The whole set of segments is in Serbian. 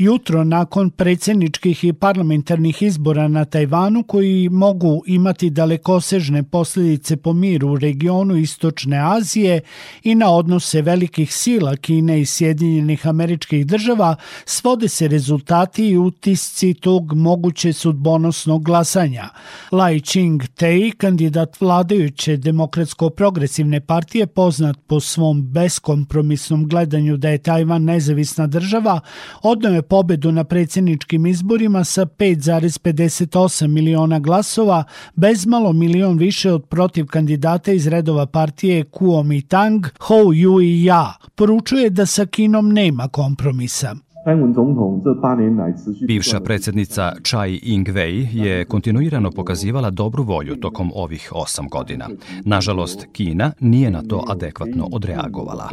Jutro nakon predsjedničkih i parlamentarnih izbora na Tajvanu koji mogu imati dalekosežne posljedice po miru u regionu Istočne Azije i na odnose velikih sila Kine i Sjedinjenih američkih država, svode se rezultati i utisci tog moguće sudbonosnog glasanja. Lai Ching-te, kandidat vladajuće demokratsko-progresivne partije, poznat po svom beskompromisnom gledanju da je Tajvan nezavisna država, odnao je pobedu na predsjedničkim izborima sa 5,58 miliona glasova, bezmalo milion više od protiv kandidata iz redova partije Kuomintang, Hou Yui Ja. Poručuje da sa Kinom nema kompromisa. Bivša predsjednica Chai Ing-wei je kontinuirano pokazivala dobru volju tokom ovih osam godina. Nažalost, Kina nije na to adekvatno odreagovala.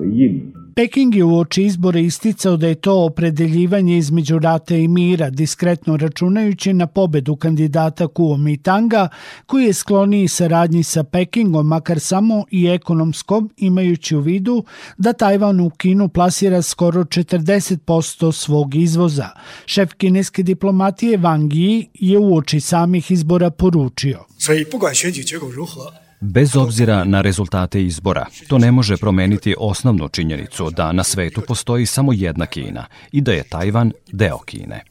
Peking je u oči izbora isticao da je to opredeljivanje između rata i mira, diskretno računajući na pobedu kandidata Kuomitanga, koji je skloniji saradnji sa Pekingom, makar samo i ekonomskom, imajući u vidu da Tajvan u Kinu plasira skoro 40% svog izvoza. Šef kineske diplomatije Wang Yi je u oči samih izbora poručio. Bez obzira na rezultate izbora, to ne može promeniti osnovnu činjenicu da na svetu postoji samo jedna Kina i da je Tajvan deo Kine.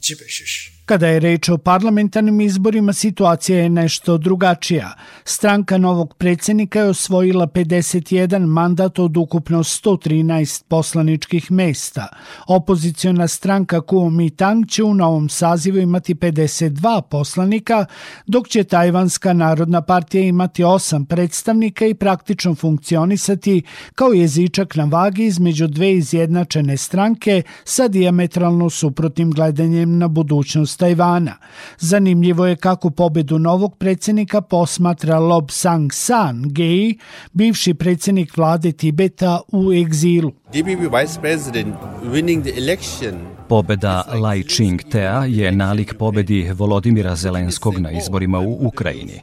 Kada je reč o parlamentarnim izborima, situacija je nešto drugačija. Stranka novog predsednika je osvojila 51 mandat od ukupno 113 poslaničkih mesta. Opoziciona stranka Kuomintang će u novom sazivu imati 52 poslanika, dok će Tajvanska narodna partija imati 8 predstavnika i praktično funkcionisati kao jezičak na vagi između dve izjednačene stranke sa diametralno suprotnim gledanjem na budućnost Tajvana. Zanimljivo je kako pobedu novog predsjednika posmatra Lob Sang San Gei, bivši predsjednik vlade Tibeta u egzilu. DPP vice president winning the election Pobeda Lai Ching-tea je nalik pobedi Volodimira Zelenskog na izborima u Ukrajini.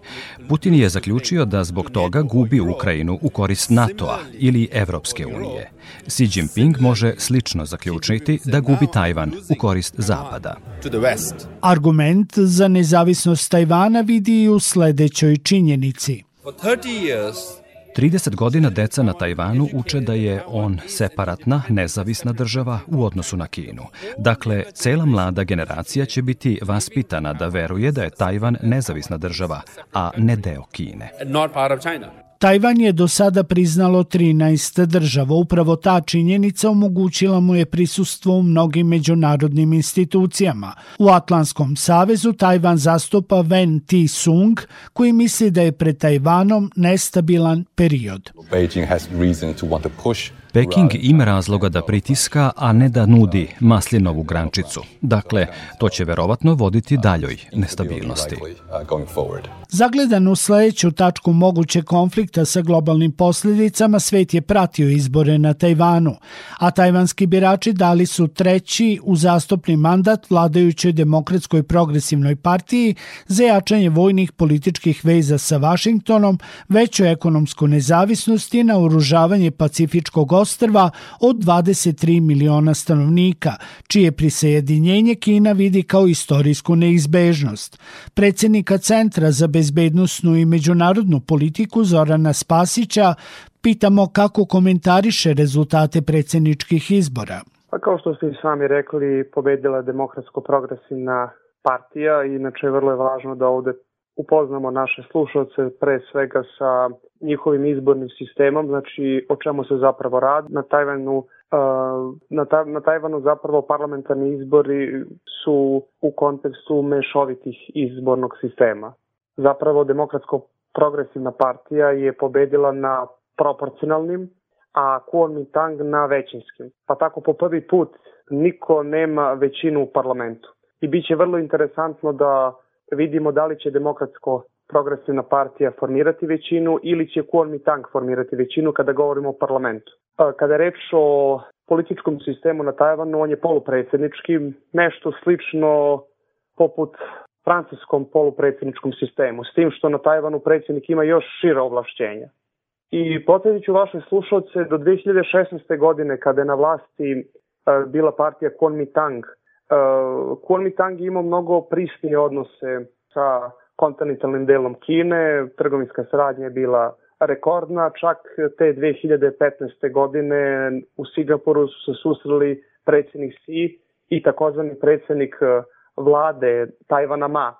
Putin je zaključio da zbog toga gubi Ukrajinu u korist NATO-a ili Evropske unije. Xi Jinping može slično zaključiti da gubi Tajvan u korist Zapada. Argument za nezavisnost Tajvana vidi i u sledećoj činjenici. For 30 years, 30 godina deca na Tajvanu uče da je on separatna, nezavisna država u odnosu na Kinu. Dakle, cela mlada generacija će biti vaspitana da veruje da je Tajvan nezavisna država, a ne deo Kine. Tajvan je do sada priznalo 13 država. Upravo ta činjenica omogućila mu je prisustvo u mnogim međunarodnim institucijama. U Atlantskom savezu Tajvan zastupa Wen Ti-sung, koji misli da je pred Tajvanom nestabilan period. Beijing has reason to want to push Peking ima razloga da pritiska, a ne da nudi maslinovu grančicu. Dakle, to će verovatno voditi daljoj nestabilnosti. Zagledan u sledeću tačku mogućeg konflikta sa globalnim posljedicama, svet je pratio izbore na Tajvanu, a tajvanski birači dali su treći uzastopni mandat vladajućoj demokratskoj progresivnoj partiji za jačanje vojnih političkih veza sa Vašingtonom, veću ekonomsku nezavisnost i naoružavanje Pacifičkog ostrva od 23 miliona stanovnika, čije prisajedinjenje Kina vidi kao istorijsku neizbežnost. Predsjednika Centra za bezbednostnu i međunarodnu politiku Zorana Spasića pitamo kako komentariše rezultate predsjedničkih izbora. Pa kao što ste i sami rekli, pobedila je demokratsko-progresivna partija inače vrlo je važno da ovde upoznamo naše slušalce pre svega sa njihovim izbornim sistemom, znači o čemu se zapravo radi. Na Tajvanu uh, na, ta, na Tajvanu zapravo parlamentarni izbori su u kontekstu mešovitih izbornog sistema. Zapravo demokratsko-progresivna partija je pobedila na proporcionalnim, a Kuomintang na većinskim. Pa tako po prvi put niko nema većinu u parlamentu. I bit će vrlo interesantno da vidimo da li će demokratsko progresivna partija formirati većinu ili će Kuomintang formirati većinu kada govorimo o parlamentu. A, Kada je reč o političkom sistemu na Tajvanu, on je polupredsjednički, nešto slično poput francuskom polupredsjedničkom sistemu, s tim što na Tajvanu predsjednik ima još šira ovlašćenja. I podsjetit ću vaše slušalce, do 2016. godine kada je na vlasti e, bila partija Kuomintang, e, Kuomintang ima mnogo prisnije odnose sa kontinentalnim delom Kine, trgovinska saradnja je bila rekordna, čak te 2015. godine u Singapuru su se susreli predsednik Xi i takozvani predsednik vlade Tajvana Ma.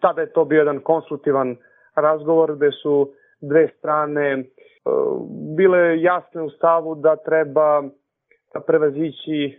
Tada je to bio jedan konsultivan razgovor gde su dve strane bile jasne u stavu da treba prevazići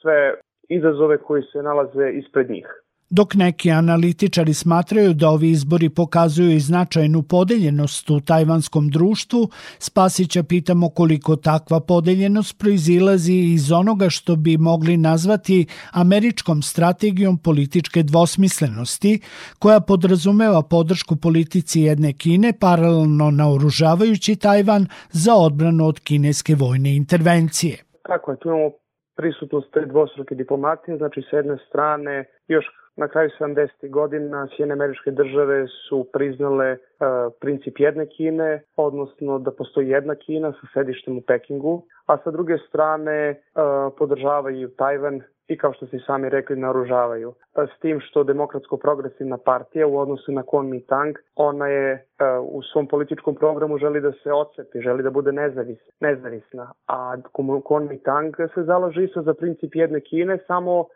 sve izazove koji se nalaze ispred njih. Dok neki analitičari smatraju da ovi izbori pokazuju i značajnu podeljenost u tajvanskom društvu, Spasića pitamo koliko takva podeljenost proizilazi iz onoga što bi mogli nazvati američkom strategijom političke dvosmislenosti, koja podrazumeva podršku politici jedne Kine paralelno naoružavajući Tajvan za odbranu od kineske vojne intervencije. Kako je, tu imamo prisutnost te dvostruke diplomatije, znači s jedne strane još Na kraju 70. godina Sjene američke države su priznale princip jedne Kine, odnosno da postoji jedna Kina sa sedištem u Pekingu, a sa druge strane uh, podržavaju Tajvan i kao što ste sami rekli naoružavaju. S tim što demokratsko-progresivna partija u odnosu na Kuomintang, ona je e, u svom političkom programu želi da se ocepi, želi da bude nezavis, nezavisna, a Kuomintang se zalaže isto za princip jedne Kine, samo uh,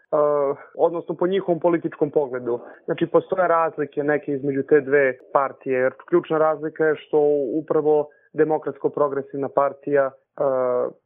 odnosno po njihovom političkom pogledu. Znači postoje razlike neke između te dve partije, jer ključna razlika je što upravo demokratsko-progresivna partija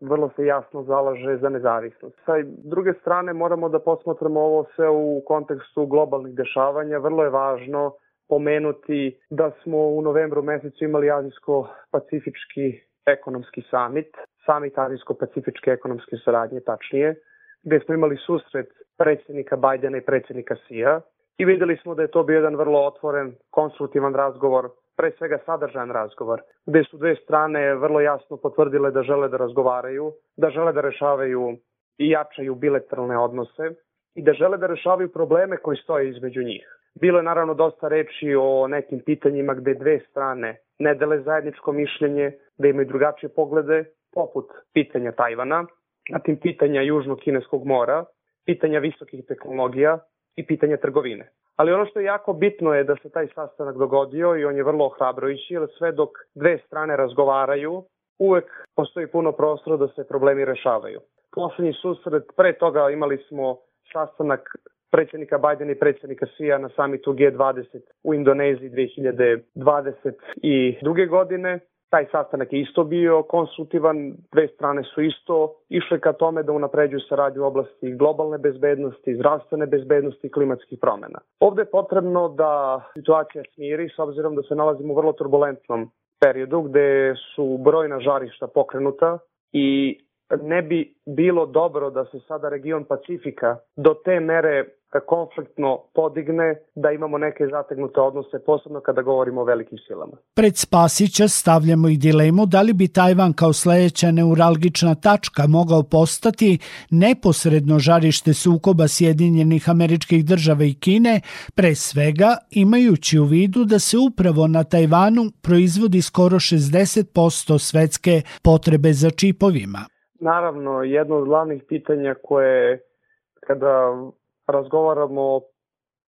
vrlo se jasno zalaže za nezavisnost. Sa druge strane moramo da posmatramo ovo sve u kontekstu globalnih dešavanja. Vrlo je važno pomenuti da smo u novembru mesecu imali Azijsko-Pacifički ekonomski samit, samit Azijsko-Pacifičke ekonomske saradnje, tačnije, gde smo imali susret predsjednika Bajdena i predsjednika Sija i videli smo da je to bio jedan vrlo otvoren, konstruktivan razgovor pre svega sadržajan razgovor, gde su dve strane vrlo jasno potvrdile da žele da razgovaraju, da žele da rešavaju i jačaju bilateralne odnose i da žele da rešavaju probleme koji stoje između njih. Bilo je naravno dosta reči o nekim pitanjima gde dve strane ne dele zajedničko mišljenje, da imaju drugačije poglede, poput pitanja Tajvana, zatim pitanja Južnog kineskog mora, pitanja visokih tehnologija i pitanja trgovine. Ali ono što je jako bitno je da se taj sastanak dogodio i on je vrlo ohrabrujući, jer sve dok dve strane razgovaraju, uvek postoji puno prostora da se problemi rešavaju. Poslednji susret, pre toga imali smo sastanak predsjednika Bajdena i predsjednika Sija na samitu G20 u Indoneziji 2022. godine Taj sastanak je isto bio konsultivan, dve strane su isto išle ka tome da unapređuju saradnju u oblasti globalne bezbednosti, zdravstvene bezbednosti i klimatskih promena. Ovde je potrebno da situacija smiri s obzirom da se nalazimo u vrlo turbulentnom periodu gde su brojna žarišta pokrenuta i ne bi bilo dobro da se sada region Pacifika do te mere konfliktno podigne da imamo neke zategnute odnose, posebno kada govorimo o velikim silama. Pred Spasića stavljamo i dilemu da li bi Tajvan kao sledeća neuralgična tačka mogao postati neposredno žarište sukoba Sjedinjenih američkih država i Kine, pre svega imajući u vidu da se upravo na Tajvanu proizvodi skoro 60% svetske potrebe za čipovima. Naravno, jedno od glavnih pitanja koje kada razgovaramo o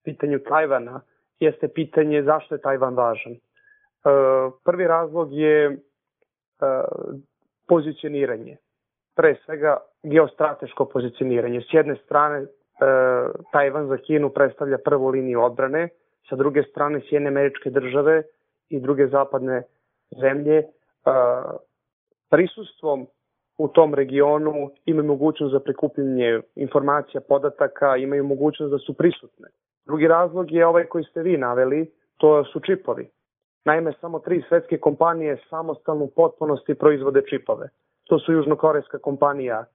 pitanju Tajvana jeste pitanje zašto je Tajvan važan. E, prvi razlog je e, pozicioniranje. Pre svega geostrateško pozicioniranje. S jedne strane e, Tajvan za Kinu predstavlja prvu liniju odbrane, sa druge strane Sjedne američke države i druge zapadne zemlje prisustvom u tom regionu imaju mogućnost za prikupljanje informacija, podataka, imaju mogućnost da su prisutne. Drugi razlog je ovaj koji ste vi naveli, to su čipovi. Naime, samo tri svetske kompanije samostalno u potpunosti proizvode čipove. To su južnokorejska kompanija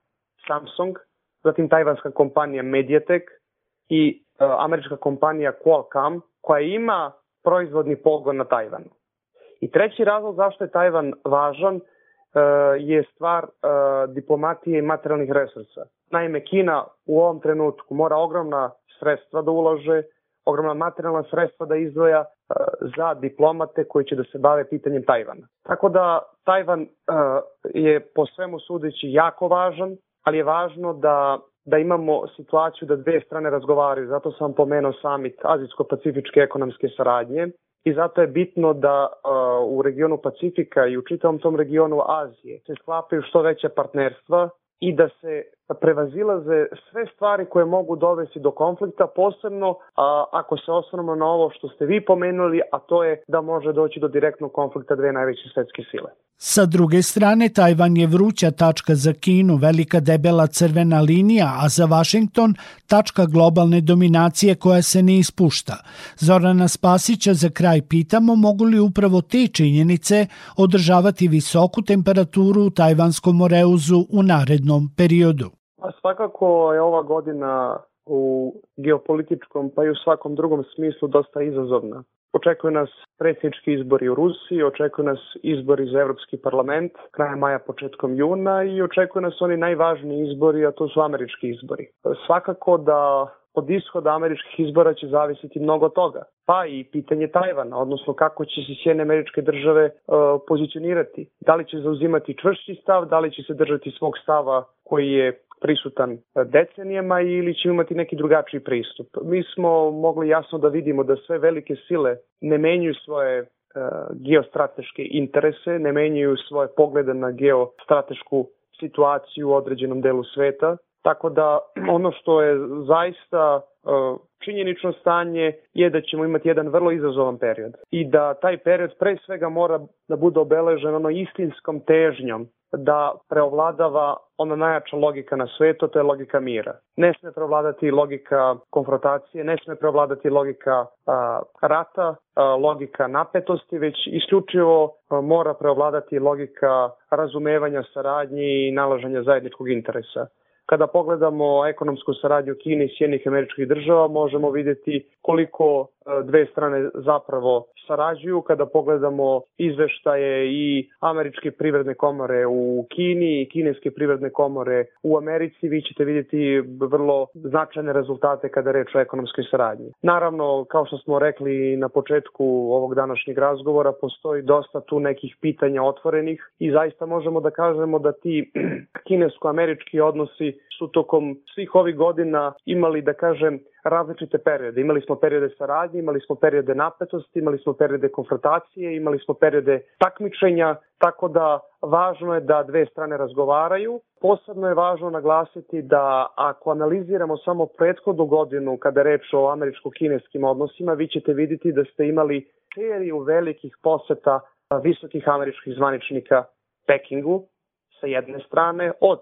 Samsung, zatim tajvanska kompanija Mediatek i uh, američka kompanija Qualcomm, koja ima proizvodni pogon na Tajvanu. I treći razlog zašto je Tajvan važan E, je stvar e, diplomatije i materijalnih resursa. Naime, Kina u ovom trenutku mora ogromna sredstva da ulože, ogromna materijalna sredstva da izdvoja e, za diplomate koji će da se bave pitanjem Tajvana. Tako da Tajvan je po svemu sudeći jako važan, ali je važno da da imamo situaciju da dve strane razgovaraju. Zato sam pomenuo samit Azijsko-Pacifičke ekonomske saradnje i zato je bitno da uh, u regionu Pacifika i u čitavom tom regionu Azije se sklapaju što veća partnerstva i da se prevazilaze sve stvari koje mogu dovesti do konflikta, posebno a, ako se osnovimo na ovo što ste vi pomenuli, a to je da može doći do direktnog konflikta dve najveće svetske sile. Sa druge strane, Tajvan je vruća tačka za Kinu, velika debela crvena linija, a za Washington tačka globalne dominacije koja se ne ispušta. Zorana Spasića za kraj pitamo mogu li upravo te činjenice održavati visoku temperaturu u Tajvanskom moreuzu u narednom periodu. Svakako je ova godina u geopolitičkom pa i u svakom drugom smislu dosta izazovna. Očekuje nas predsjednički izbori u Rusiji, očekuje nas izbori za Evropski parlament krajem maja, početkom juna i očekuje nas oni najvažniji izbori, a to su američki izbori. Svakako da od ishoda američkih izbora će zavisiti mnogo toga. Pa i pitanje Tajvana, odnosno kako će se sjene američke države e, pozicionirati. Da li će zauzimati čvršći stav, da li će se držati svog stava koji je prisutan decenijama ili ćemo imati neki drugačiji pristup. Mi smo mogli jasno da vidimo da sve velike sile ne menjuju svoje geostrateške interese, ne menjaju svoje poglede na geostratešku situaciju u određenom delu sveta, tako da ono što je zaista činjenično stanje je da ćemo imati jedan vrlo izazovan period i da taj period pre svega mora da bude obeležen ono istinskom težnjom da preovladava ona najjača logika na svetu, to je logika mira. Ne sme preovladati logika konfrontacije, ne sme preovladati logika a, rata, a, logika napetosti, već isključivo a, mora preovladati logika razumevanja, saradnji i nalaženja zajedničkog interesa. Kada pogledamo ekonomsku saradnju Kine i Sjednih američkih država, možemo vidjeti koliko dve strane zapravo sarađuju. Kada pogledamo izveštaje i američke privredne komore u Kini i kineske privredne komore u Americi, vi ćete vidjeti vrlo značajne rezultate kada reč o ekonomskoj saradnji. Naravno, kao što smo rekli na početku ovog današnjeg razgovora, postoji dosta tu nekih pitanja otvorenih i zaista možemo da kažemo da ti kinesko-američki odnosi su tokom svih ovih godina imali, da kažem, različite periode. Imali smo periode saradnje, imali smo periode napetosti, imali smo periode konfrontacije, imali smo periode takmičenja, tako da važno je da dve strane razgovaraju. Posebno je važno naglasiti da ako analiziramo samo prethodnu godinu kada reč o američko-kineskim odnosima, vi ćete vidjeti da ste imali seriju velikih poseta visokih američkih zvaničnika Pekingu sa jedne strane od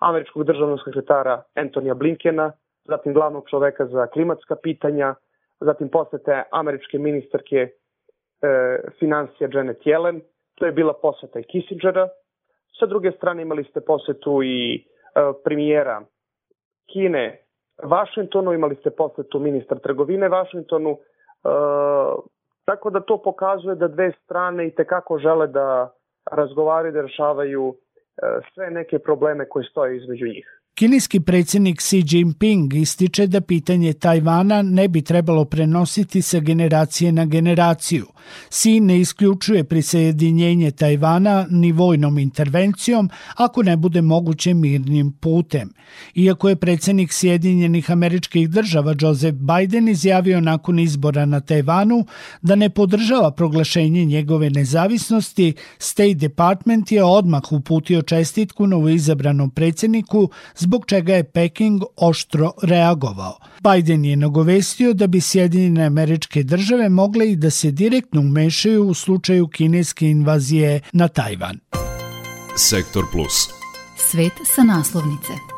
američkog državnog sekretara Antonija Blinkena, zatim glavnog čoveka za klimatska pitanja, zatim posete američke ministarke e, financija Janet Yellen, to je bila poseta i Kissingera. Sa druge strane imali ste posetu i e, premijera Kine Vašingtonu, imali ste posetu ministar trgovine Vašingtonu, e, tako da to pokazuje da dve strane i tekako žele da razgovaraju da rešavaju e, sve neke probleme koje stoje između njih. Kineski predsjednik Xi Jinping ističe da pitanje Tajvana ne bi trebalo prenositi sa generacije na generaciju. Xi ne isključuje prisjedinjenje Tajvana ni vojnom intervencijom ako ne bude moguće mirnim putem. Iako je predsjednik Sjedinjenih američkih država Joseph Biden izjavio nakon izbora na Tajvanu da ne podržava proglašenje njegove nezavisnosti, State Department je odmah uputio čestitku novoizabranom predsjedniku zbog čega je Peking oštro reagovao. Biden je nagovestio da bi Sjedinjene američke države mogle i da se direktno umešaju u slučaju kineske invazije na Tajvan. Sektor Plus. Svet sa naslovnice.